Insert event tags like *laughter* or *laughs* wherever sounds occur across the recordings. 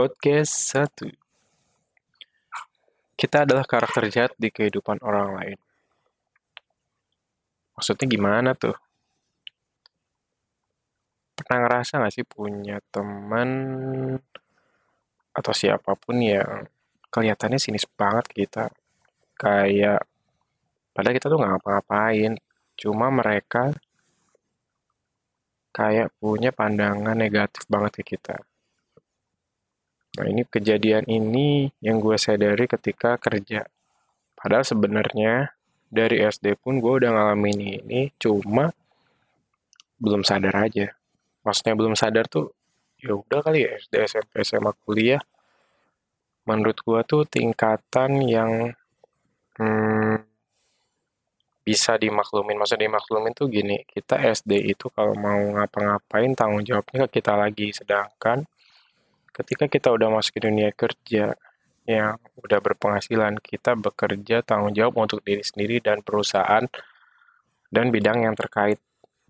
Podcast 1 Kita adalah karakter jahat di kehidupan orang lain. Maksudnya gimana tuh? Pernah ngerasa gak sih punya teman atau siapa pun yang kelihatannya sinis banget kita? Kayak, padahal kita tuh gak ngapa-ngapain. Cuma mereka kayak punya pandangan negatif banget ke kita Nah, ini kejadian ini yang gue sadari ketika kerja. Padahal sebenarnya dari SD pun gue udah ngalamin ini, cuma belum sadar aja. Maksudnya belum sadar tuh, ya udah kali ya SD, SMP, SMA, kuliah. Menurut gue tuh tingkatan yang hmm, bisa dimaklumin. Maksudnya dimaklumin tuh gini, kita SD itu kalau mau ngapa-ngapain tanggung jawabnya ke kita lagi. Sedangkan ketika kita udah masuk ke dunia kerja yang udah berpenghasilan, kita bekerja tanggung jawab untuk diri sendiri dan perusahaan dan bidang yang terkait.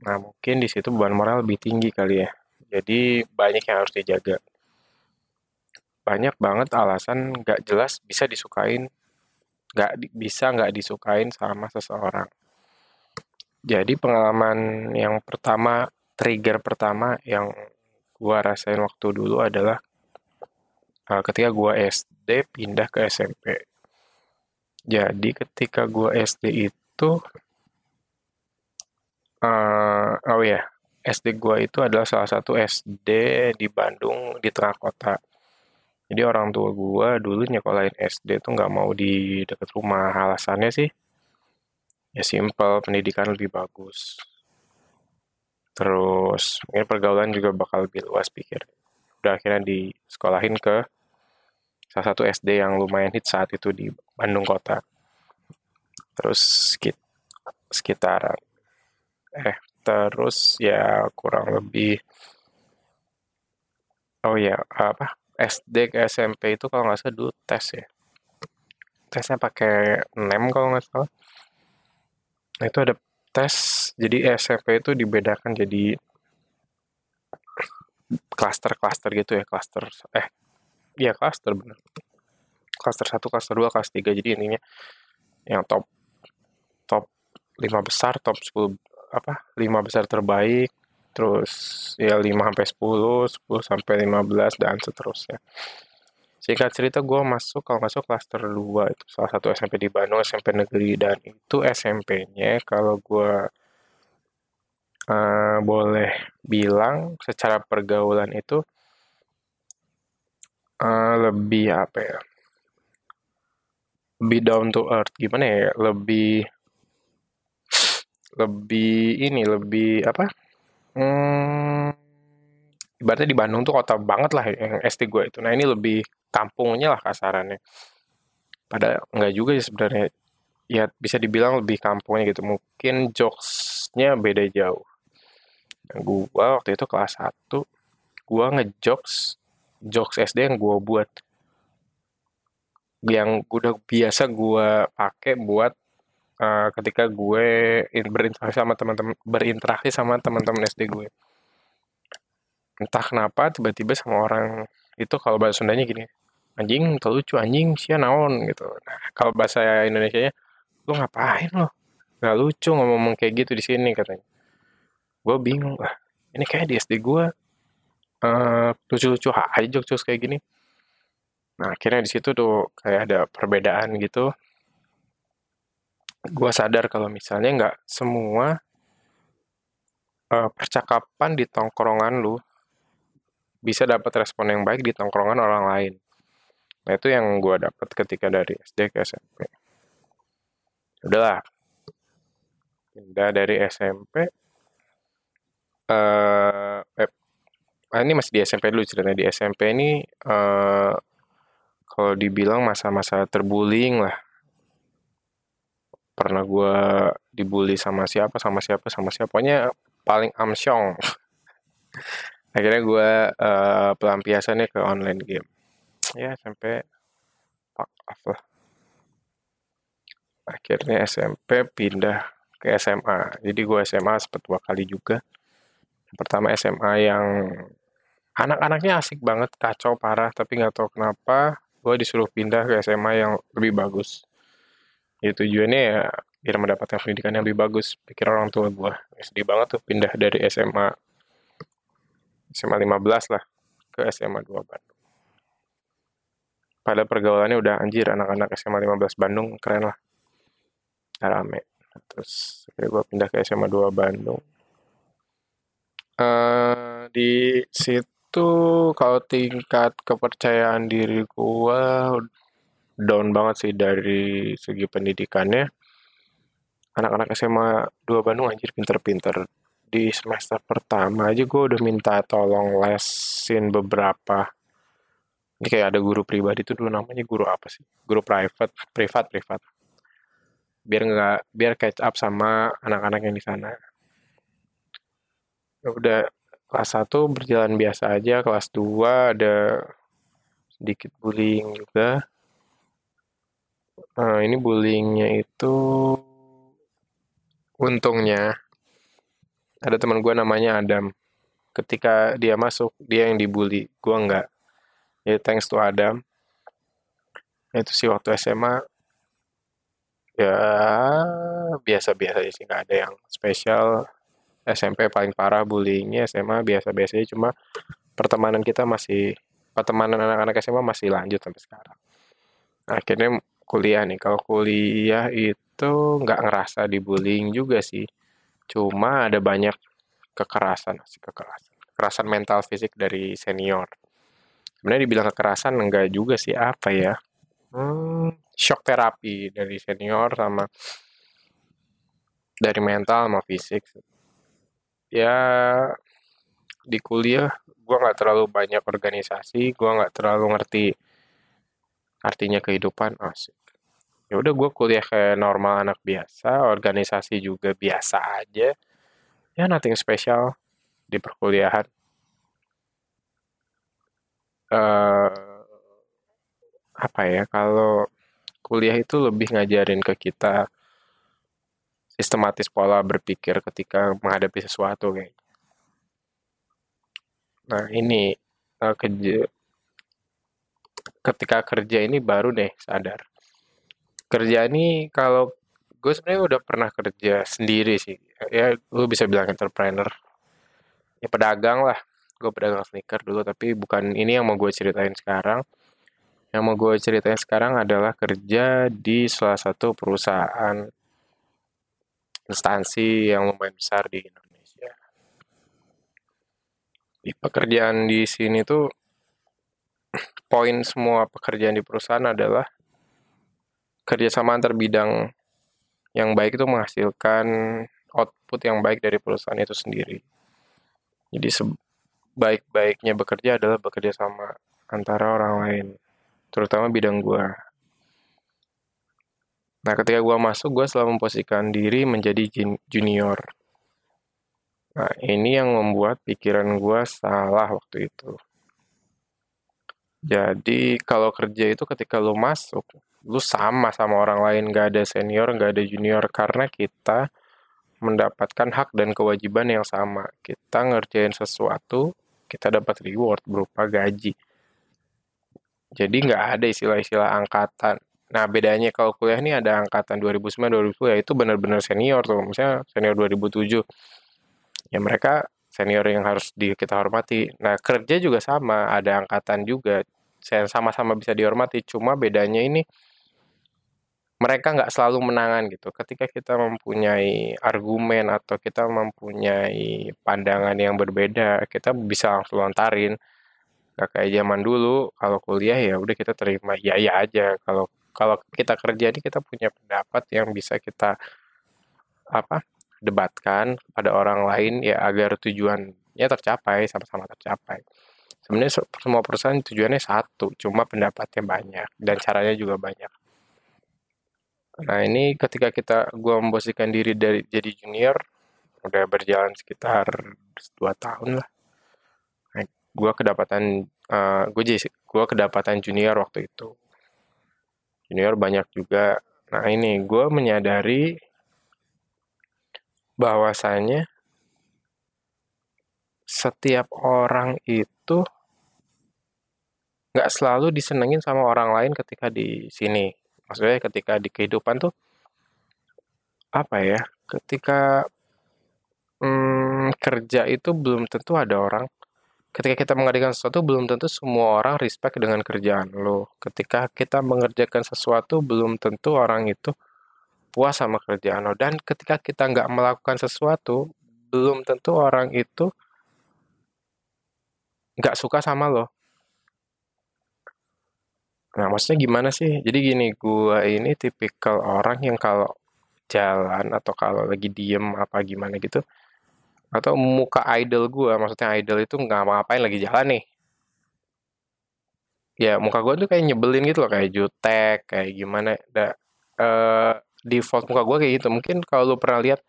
Nah, mungkin di situ beban moral lebih tinggi kali ya. Jadi banyak yang harus dijaga. Banyak banget alasan nggak jelas bisa disukain, nggak bisa nggak disukain sama seseorang. Jadi pengalaman yang pertama, trigger pertama yang gua rasain waktu dulu adalah uh, ketika gue SD pindah ke SMP. Jadi ketika gue SD itu, uh, oh ya, SD gue itu adalah salah satu SD di Bandung di tengah kota. Jadi orang tua gue dulu nyekolahin SD tuh nggak mau di dekat rumah. Alasannya sih ya simple, pendidikan lebih bagus. Terus mungkin pergaulan juga bakal lebih luas pikir. Udah akhirnya disekolahin ke salah satu SD yang lumayan hit saat itu di Bandung kota. Terus sekitar eh terus ya kurang lebih oh ya apa SD ke SMP itu kalau nggak salah dulu tes ya tesnya pakai nem kalau nggak salah nah, itu ada tes jadi SMP itu dibedakan jadi klaster-klaster gitu ya klaster eh Iya cluster bener. Cluster 1, cluster 2, cluster 3. Jadi intinya yang top top 5 besar, top 10 apa? 5 besar terbaik, terus ya 5 sampai 10, 10 sampai 15 dan seterusnya. Singkat cerita gue masuk kalau masuk cluster 2 itu salah satu SMP di Bandung, SMP negeri dan itu SMP-nya kalau gue uh, boleh bilang secara pergaulan itu uh, lebih apa ya, lebih down to earth, gimana ya, lebih lebih ini, lebih apa, hmm, ibaratnya di Bandung tuh kota banget lah yang SD gue itu. Nah ini lebih kampungnya lah kasarannya. Pada nggak juga sih sebenarnya. Ya bisa dibilang lebih kampungnya gitu. Mungkin jokesnya beda jauh. Nah, gue waktu itu kelas 1, gue ngejokes jokes SD yang gue buat. Yang udah biasa gue pakai buat uh, ketika gue berinteraksi sama teman-teman berinteraksi sama teman-teman SD gue. Entah kenapa tiba-tiba sama orang itu kalau bahasa Sundanya gini anjing lucu anjing sia naon gitu. Nah kalau bahasa Indonesia nya lu ngapain lo nggak lucu ngomong kayak gitu di sini katanya. Gue bingung lah ini kayak di SD gue uh, lucu-lucu aja jokes-jokes kayak gini. Nah, akhirnya di situ tuh kayak ada perbedaan gitu. Gua sadar kalau misalnya nggak semua uh, percakapan di tongkrongan lu bisa dapat respon yang baik di tongkrongan orang lain. Nah, itu yang gua dapat ketika dari SD ke SMP. Udahlah. Pindah dari SMP. Uh, eh, ah, ini masih di SMP dulu ceritanya. Di SMP ini uh, kalau dibilang masa-masa terbullying lah. Pernah gue dibully sama siapa sama siapa sama siapa. Pokoknya paling amsyong. *laughs* Akhirnya gue uh, pelampiasannya ke online game. Ya fuck off lah. Akhirnya SMP pindah ke SMA jadi gue SMA sempat dua kali juga. Pertama SMA yang anak-anaknya asik banget, kacau parah, tapi nggak tahu kenapa gue disuruh pindah ke SMA yang lebih bagus. Ya tujuannya ya biar mendapatkan pendidikan yang lebih bagus, pikir orang tua gue. Sedih banget tuh pindah dari SMA SMA 15 lah ke SMA 2 Bandung. Pada pergaulannya udah anjir anak-anak SMA 15 Bandung keren lah. Rame. Terus gue pindah ke SMA 2 Bandung. Uh, di situ kalau tingkat kepercayaan diri gue down banget sih dari segi pendidikannya. Anak-anak SMA 2 Bandung anjir pinter-pinter. Di semester pertama aja gue udah minta tolong lesin beberapa ini kayak ada guru pribadi itu dulu namanya guru apa sih guru private privat privat biar nggak biar catch up sama anak-anak yang di sana udah kelas 1 berjalan biasa aja kelas 2 ada sedikit bullying juga. Nah, ini bullyingnya itu untungnya ada teman gue namanya Adam. Ketika dia masuk dia yang dibully gue nggak ya thanks to Adam. Itu sih waktu SMA ya biasa-biasa sih nggak ada yang spesial SMP paling parah bullyingnya SMA biasa-biasa cuma pertemanan kita masih pertemanan anak-anak SMA masih lanjut sampai sekarang. Akhirnya kuliah nih kalau kuliah itu nggak ngerasa dibullying juga sih. Cuma ada banyak kekerasan sih kekerasan. Kekerasan mental fisik dari senior. Sebenarnya dibilang kekerasan enggak juga sih apa ya? Hmm, shock terapi dari senior sama dari mental sama fisik ya di kuliah gue nggak terlalu banyak organisasi gue nggak terlalu ngerti artinya kehidupan asik. Ya udah gue kuliah kayak normal anak biasa organisasi juga biasa aja. Ya nothing special di perkuliahan. Uh, apa ya kalau kuliah itu lebih ngajarin ke kita sistematis pola berpikir ketika menghadapi sesuatu kayak. Nah ini uh, kerja ketika kerja ini baru deh sadar. Kerja ini kalau gue sebenarnya udah pernah kerja sendiri sih. Ya lu bisa bilang entrepreneur. Ya pedagang lah gue pedagang sneaker dulu tapi bukan ini yang mau gue ceritain sekarang yang mau gue ceritain sekarang adalah kerja di salah satu perusahaan instansi yang lumayan besar di Indonesia di pekerjaan di sini tuh *clears throat* poin semua pekerjaan di perusahaan adalah kerjasama antar bidang yang baik itu menghasilkan output yang baik dari perusahaan itu sendiri. Jadi baik-baiknya bekerja adalah bekerja sama antara orang lain, terutama bidang gue. Nah, ketika gue masuk, gue selalu memposisikan diri menjadi junior. Nah, ini yang membuat pikiran gue salah waktu itu. Jadi, kalau kerja itu ketika lu masuk, lu sama sama orang lain, gak ada senior, gak ada junior, karena kita mendapatkan hak dan kewajiban yang sama. Kita ngerjain sesuatu, kita dapat reward berupa gaji. Jadi nggak ada istilah-istilah angkatan. Nah bedanya kalau kuliah ini ada angkatan 2009 2010 ya itu benar-benar senior tuh. Misalnya senior 2007. Ya mereka senior yang harus di, kita hormati. Nah kerja juga sama, ada angkatan juga. Saya sama-sama bisa dihormati. Cuma bedanya ini mereka nggak selalu menangan gitu. Ketika kita mempunyai argumen atau kita mempunyai pandangan yang berbeda, kita bisa langsung lontarin. Gak kayak zaman dulu, kalau kuliah ya udah kita terima ya ya aja. Kalau kalau kita kerja ini kita punya pendapat yang bisa kita apa debatkan pada orang lain ya agar tujuannya tercapai sama-sama tercapai. Sebenarnya semua perusahaan tujuannya satu, cuma pendapatnya banyak dan caranya juga banyak. Nah ini ketika kita gue memposisikan diri dari jadi junior udah berjalan sekitar dua tahun lah. Nah, gue kedapatan uh, gue jadi gue kedapatan junior waktu itu. Junior banyak juga. Nah ini gue menyadari bahwasanya setiap orang itu nggak selalu disenengin sama orang lain ketika di sini. Maksudnya ketika di kehidupan tuh apa ya? Ketika hmm, kerja itu belum tentu ada orang. Ketika kita mengerjakan sesuatu belum tentu semua orang respect dengan kerjaan lo. Ketika kita mengerjakan sesuatu belum tentu orang itu puas sama kerjaan lo. Dan ketika kita nggak melakukan sesuatu belum tentu orang itu nggak suka sama lo. Nah, maksudnya gimana sih? Jadi gini, gua ini tipikal orang yang kalau jalan atau kalau lagi diem apa gimana gitu, atau muka idol gua, maksudnya idol itu nggak ngapain lagi jalan nih. Ya, muka gua tuh kayak nyebelin gitu loh, kayak jutek, kayak gimana. Da, uh, default muka gua kayak gitu. Mungkin kalau lu pernah lihat,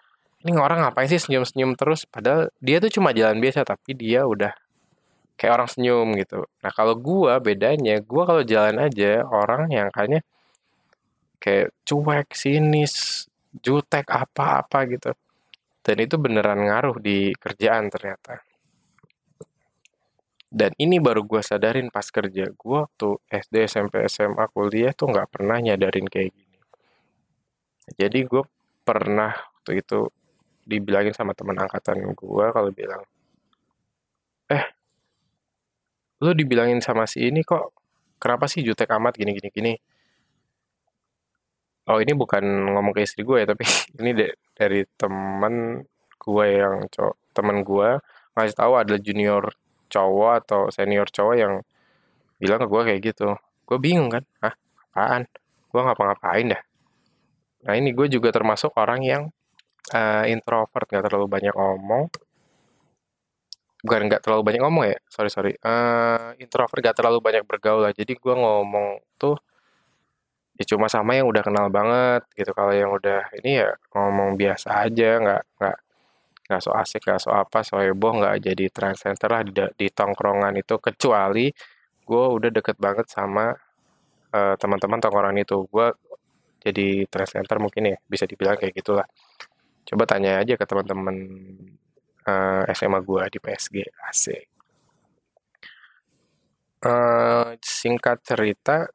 ini orang ngapain sih senyum-senyum terus? Padahal dia tuh cuma jalan biasa, tapi dia udah kayak orang senyum gitu. Nah kalau gua bedanya, gua kalau jalan aja orang yang kayaknya kayak cuek, sinis, jutek apa-apa gitu. Dan itu beneran ngaruh di kerjaan ternyata. Dan ini baru gue sadarin pas kerja. Gue waktu SD, SMP, SMA, kuliah tuh nggak pernah nyadarin kayak gini. Jadi gue pernah waktu itu dibilangin sama teman angkatan gue kalau bilang, eh lu dibilangin sama si ini kok kenapa sih jutek amat gini gini gini oh ini bukan ngomong ke istri gue ya tapi *laughs* ini de dari teman gue yang cowok teman gue ngasih tahu ada junior cowok atau senior cowok yang bilang ke gue kayak gitu. Gue bingung kan ah apaan? Gue ngapa-ngapain dah? Nah ini gue juga termasuk orang yang uh, introvert nggak terlalu banyak ngomong. Bukan nggak terlalu banyak ngomong ya sorry sorry. Uh, introvert nggak terlalu banyak bergaul lah. Jadi gue ngomong tuh ya cuma sama yang udah kenal banget gitu. Kalau yang udah ini ya ngomong biasa aja nggak nggak nggak so asik nggak so apa so heboh nggak jadi transcenter lah di, di tongkrongan itu. Kecuali gue udah deket banget sama uh, teman-teman tongkrongan itu. Gue jadi transcenter mungkin ya bisa dibilang kayak gitulah. Coba tanya aja ke teman-teman uh, eh, SMA gue di PSG asik. Uh, singkat cerita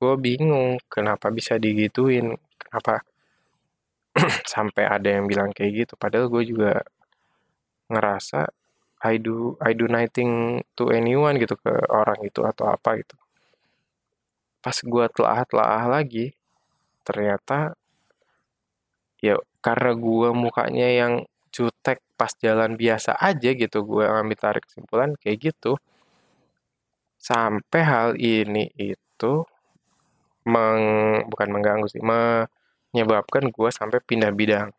gue bingung kenapa bisa digituin kenapa *clears throat* sampai ada yang bilang kayak gitu. Padahal gue juga ngerasa I do I do nothing to anyone gitu ke orang itu atau apa gitu. Pas gue telah telah lagi ternyata ya karena gue mukanya yang jutek pas jalan biasa aja gitu gue ngambil tarik kesimpulan kayak gitu sampai hal ini itu meng, bukan mengganggu sih menyebabkan gue sampai pindah bidang.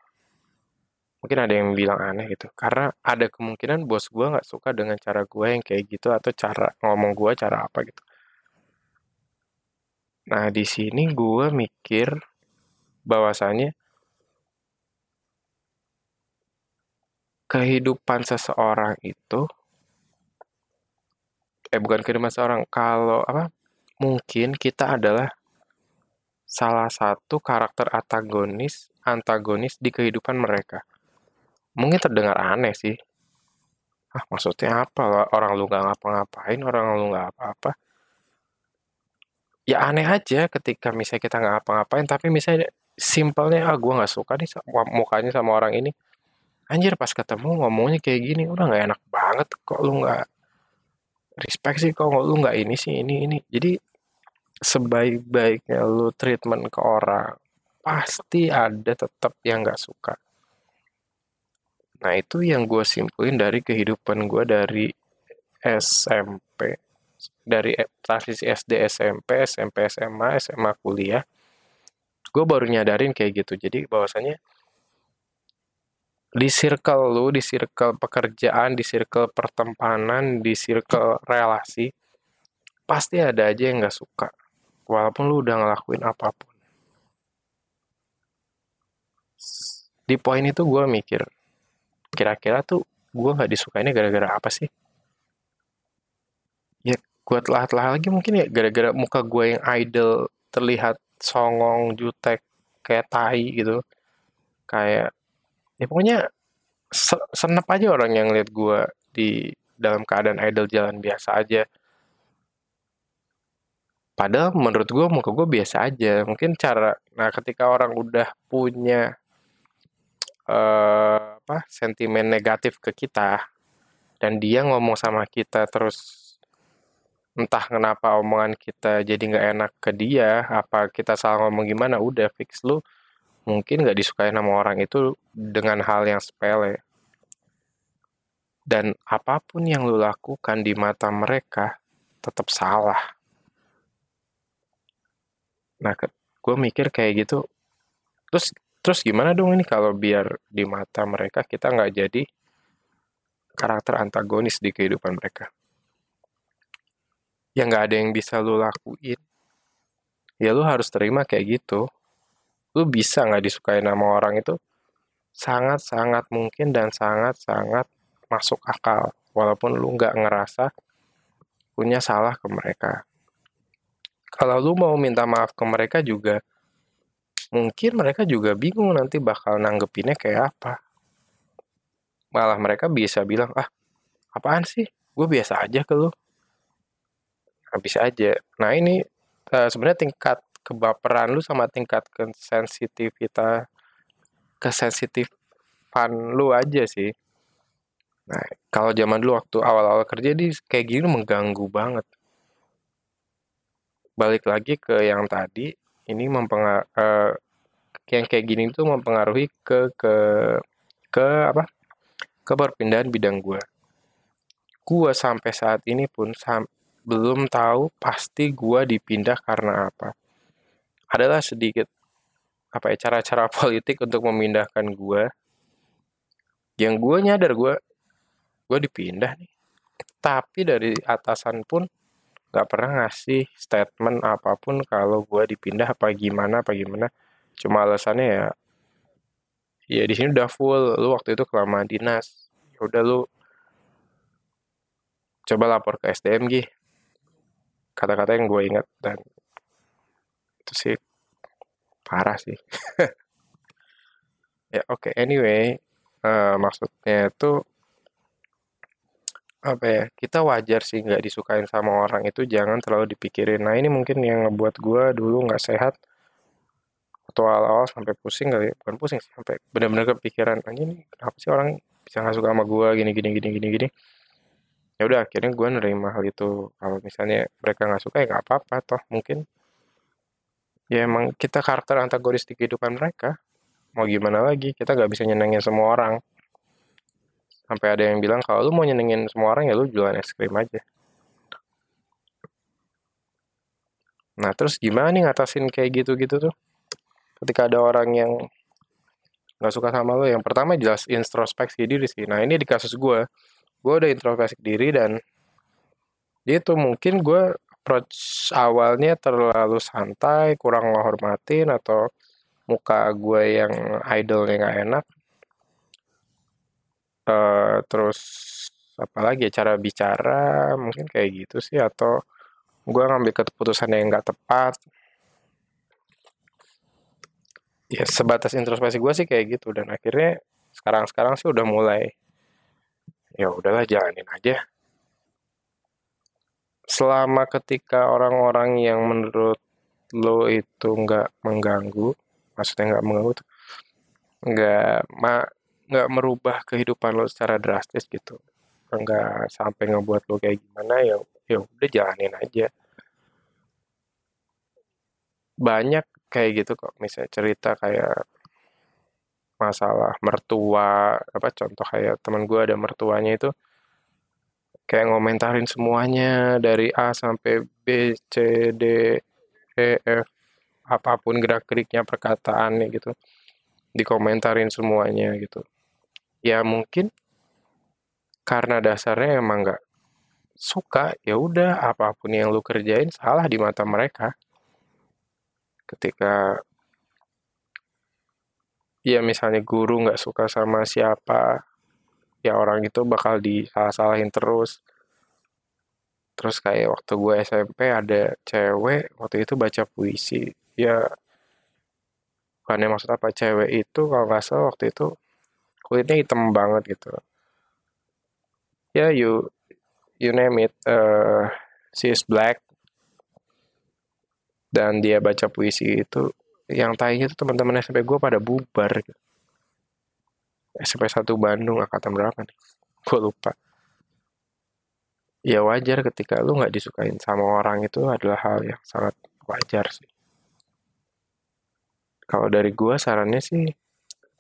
Mungkin ada yang bilang aneh gitu karena ada kemungkinan bos gue nggak suka dengan cara gue yang kayak gitu atau cara ngomong gue cara apa gitu. Nah di sini gue mikir bahwasanya kehidupan seseorang itu eh bukan kehidupan seseorang kalau apa mungkin kita adalah salah satu karakter antagonis antagonis di kehidupan mereka. Mungkin terdengar aneh sih. Ah maksudnya apa? Orang lu nggak ngapa-ngapain orang lu nggak apa-apa. Ya aneh aja ketika misalnya kita nggak ngapa-ngapain tapi misalnya simpelnya ah gue nggak suka nih mukanya sama orang ini. Anjir pas ketemu ngomongnya kayak gini udah nggak enak banget kok lu nggak respect sih kok lu nggak ini sih ini ini. Jadi sebaik-baiknya lu treatment ke orang pasti ada tetap yang nggak suka nah itu yang gue simpulin dari kehidupan gue dari SMP dari e, transisi SD SMP SMP SMA SMA kuliah gue baru nyadarin kayak gitu jadi bahwasanya di circle lu, di circle pekerjaan, di circle pertemanan, di circle relasi, pasti ada aja yang gak suka. Walaupun lu udah ngelakuin apa pun. Di poin itu gue mikir, kira-kira tuh gue gak disukainnya gara-gara apa sih? Ya, gue telah-telah lagi mungkin ya gara-gara muka gue yang idol terlihat songong, jutek, kayak tai gitu. Kayak ya pokoknya se senep aja orang yang lihat gue di dalam keadaan idol jalan biasa aja padahal menurut gue muka gue biasa aja. Mungkin cara nah ketika orang udah punya uh, apa sentimen negatif ke kita dan dia ngomong sama kita terus entah kenapa omongan kita jadi nggak enak ke dia apa kita salah ngomong gimana udah fix lu mungkin nggak disukai sama orang itu dengan hal yang sepele. Dan apa pun yang lu lakukan di mata mereka tetap salah nah gue mikir kayak gitu. Terus terus gimana dong ini kalau biar di mata mereka kita nggak jadi karakter antagonis di kehidupan mereka? Ya nggak ada yang bisa lu lakuin. Ya lu harus terima kayak gitu. Lu bisa nggak disukai nama orang itu? Sangat-sangat mungkin dan sangat-sangat masuk akal. Walaupun lu nggak ngerasa punya salah ke mereka kalau lu mau minta maaf ke mereka juga mungkin mereka juga bingung nanti bakal nanggepinnya kayak apa. Malah mereka bisa bilang ah apaan sih? Gue biasa aja ke lu. Nah, bisa aja. Nah ini uh, sebenarnya tingkat kebaperan lu sama tingkat kesensitivitas kesensitifan lu aja sih. Nah kalau zaman dulu waktu awal-awal kerja di kayak gini mengganggu banget balik lagi ke yang tadi ini mempengaruhi uh, yang kayak gini itu mempengaruhi ke ke ke apa? Ke perpindahan bidang gue gue sampai saat ini pun sam, belum tahu pasti gue dipindah karena apa. Adalah sedikit apa ya cara-cara *laughs* politik untuk memindahkan gue yang gue nyadar gue gue dipindah nih. Tapi dari atasan pun nggak pernah ngasih statement apa pun kalau gue dipindah apa gimana apa gimana. Cuma alasannya ya ya di sini udah full. Lu waktu itu kelamaan dinas ya udah lu coba lapor ke SDM gih kata-kata yang gue ingat dan itu sih parah sih. *laughs* Ya oke. Okay. anyway uh, maksudnya itu apa ya, kita wajar sih nggak disukain sama orang itu jangan terlalu dipikirin. Nah ini mungkin yang ngebuat gue dulu nggak sehat atau awal-awal sampai pusing kali, ya. bukan pusing sih, sampai benar-benar kepikiran, anjing nih kenapa sih orang bisa nggak suka sama gue gini gini gini gini gini. Ya udah akhirnya gue nerima hal itu. Kalau misalnya mereka nggak suka ya nggak apa-apa toh mungkin ya emang kita karakter antagonis di kehidupan mereka. Mau gimana lagi, kita nggak bisa nyenengin semua orang sampai ada yang bilang kalau lu mau nyenengin semua orang ya lu jualan es krim aja. Nah terus gimana nih ngatasin kayak gitu-gitu tuh? Ketika ada orang yang nggak suka sama lo yang pertama jelas introspeksi diri sih. Nah ini di kasus gue gue udah introspeksi diri dan dia tuh mungkin gue approach awalnya terlalu santai kurang menghormatin atau muka gue yang idolnya nggak enak uh, terus apalagi ya, cara bicara mungkin kayak gitu sih atau gue ngambil keputusan yang nggak tepat. Ya sebatas introspeksi gue sih kayak gitu dan akhirnya sekarang-sekarang sih udah mulai ya udahlah jalanin aja. Selama ketika orang-orang yang menurut lo itu nggak mengganggu, maksudnya nggak mengganggu nggak ma nggak merubah kehidupan lo secara drastis gitu. Nggak sampai ngebuat lo kayak gimana ya ya udah jalanin aja. Banyak kayak gitu kok misalnya cerita kayak masalah mertua apa contoh kayak teman gue ada mertuanya itu kayak ngomentarin semuanya dari A sampai B C D E F apa pun gerak geriknya perkataannya gitu. Dikomentarin semuanya gitu ya mungkin karena dasarnya emang nggak suka ya udah apa pun yang lu kerjain salah di mata mereka. Ketika ya misalnya guru nggak suka sama siapa ya orang itu bakal disalah-salahin terus. Terus kayak waktu gue SMP ada cewek waktu itu baca puisi. Ya bukannya maksud apa cewek itu kalau nggak salah waktu itu kulitnya hitam banget gitu. Ya yeah, you you name it uh, she is black. Dan dia baca puisi itu yang tanya itu teman-teman SMP gue pada bubar. Gitu. SMP 1 Bandung angkatan berapa nih? *laughs* Gue lupa. Ya wajar ketika lu nggak disukain sama orang itu adalah hal yang sangat wajar sih. Kalau dari gue sarannya sih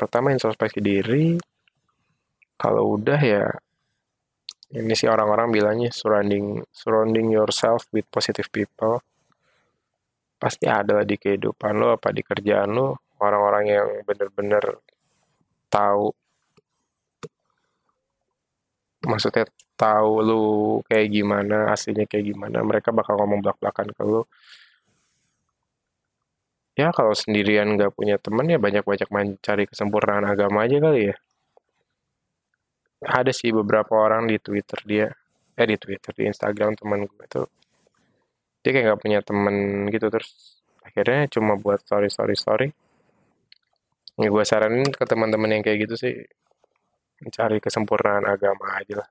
pertama introspeksi diri. Kalau udah ya ini sih orang-orang bilangnya surrounding surrounding yourself with positive people. Pasti ada di kehidupan lo apa di kerjaan lo. Orang-orang yang bener-bener tahu. Maksudnya tahu lu kayak gimana aslinya kayak gimana. Mereka bakal ngomong belak-belakan ke lu ya kalau sendirian nggak punya temen ya banyak-banyak mencari kesempurnaan agama aja kali ya. Ada sih beberapa orang di Twitter dia eh di Twitter di Instagram teman gue tuh dia kayak nggak punya temen gitu terus akhirnya cuma buat story story story. Ya gue saranin ke teman-teman yang kayak gitu sih mencari kesempurnaan agama aja lah.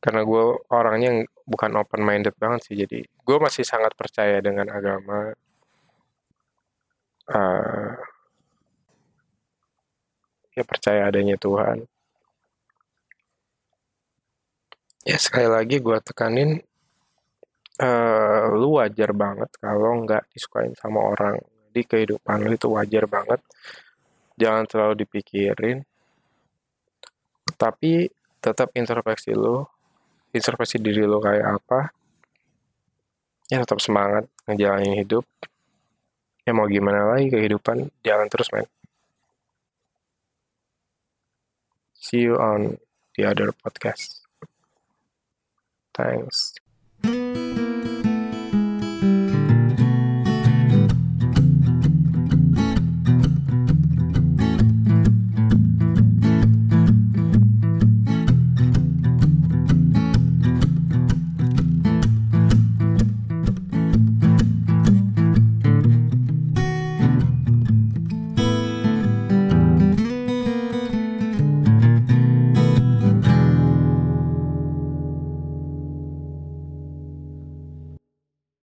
Karena gue orangnya bukan open minded banget sih jadi gue masih sangat percaya dengan agama uh, ya percaya adanya Tuhan. Ya sekali lagi gue tekanin uh, lu wajar banget kalau nggak disukain sama orang. Di kehidupan lu itu wajar banget. Jangan terlalu dipikirin. Tapi tetap introspeksi lu introspeksi diri lu kayak apa ya tetap semangat ngejalanin hidup ya mau gimana lagi kehidupan jalan terus men see you on the other podcast Thanks.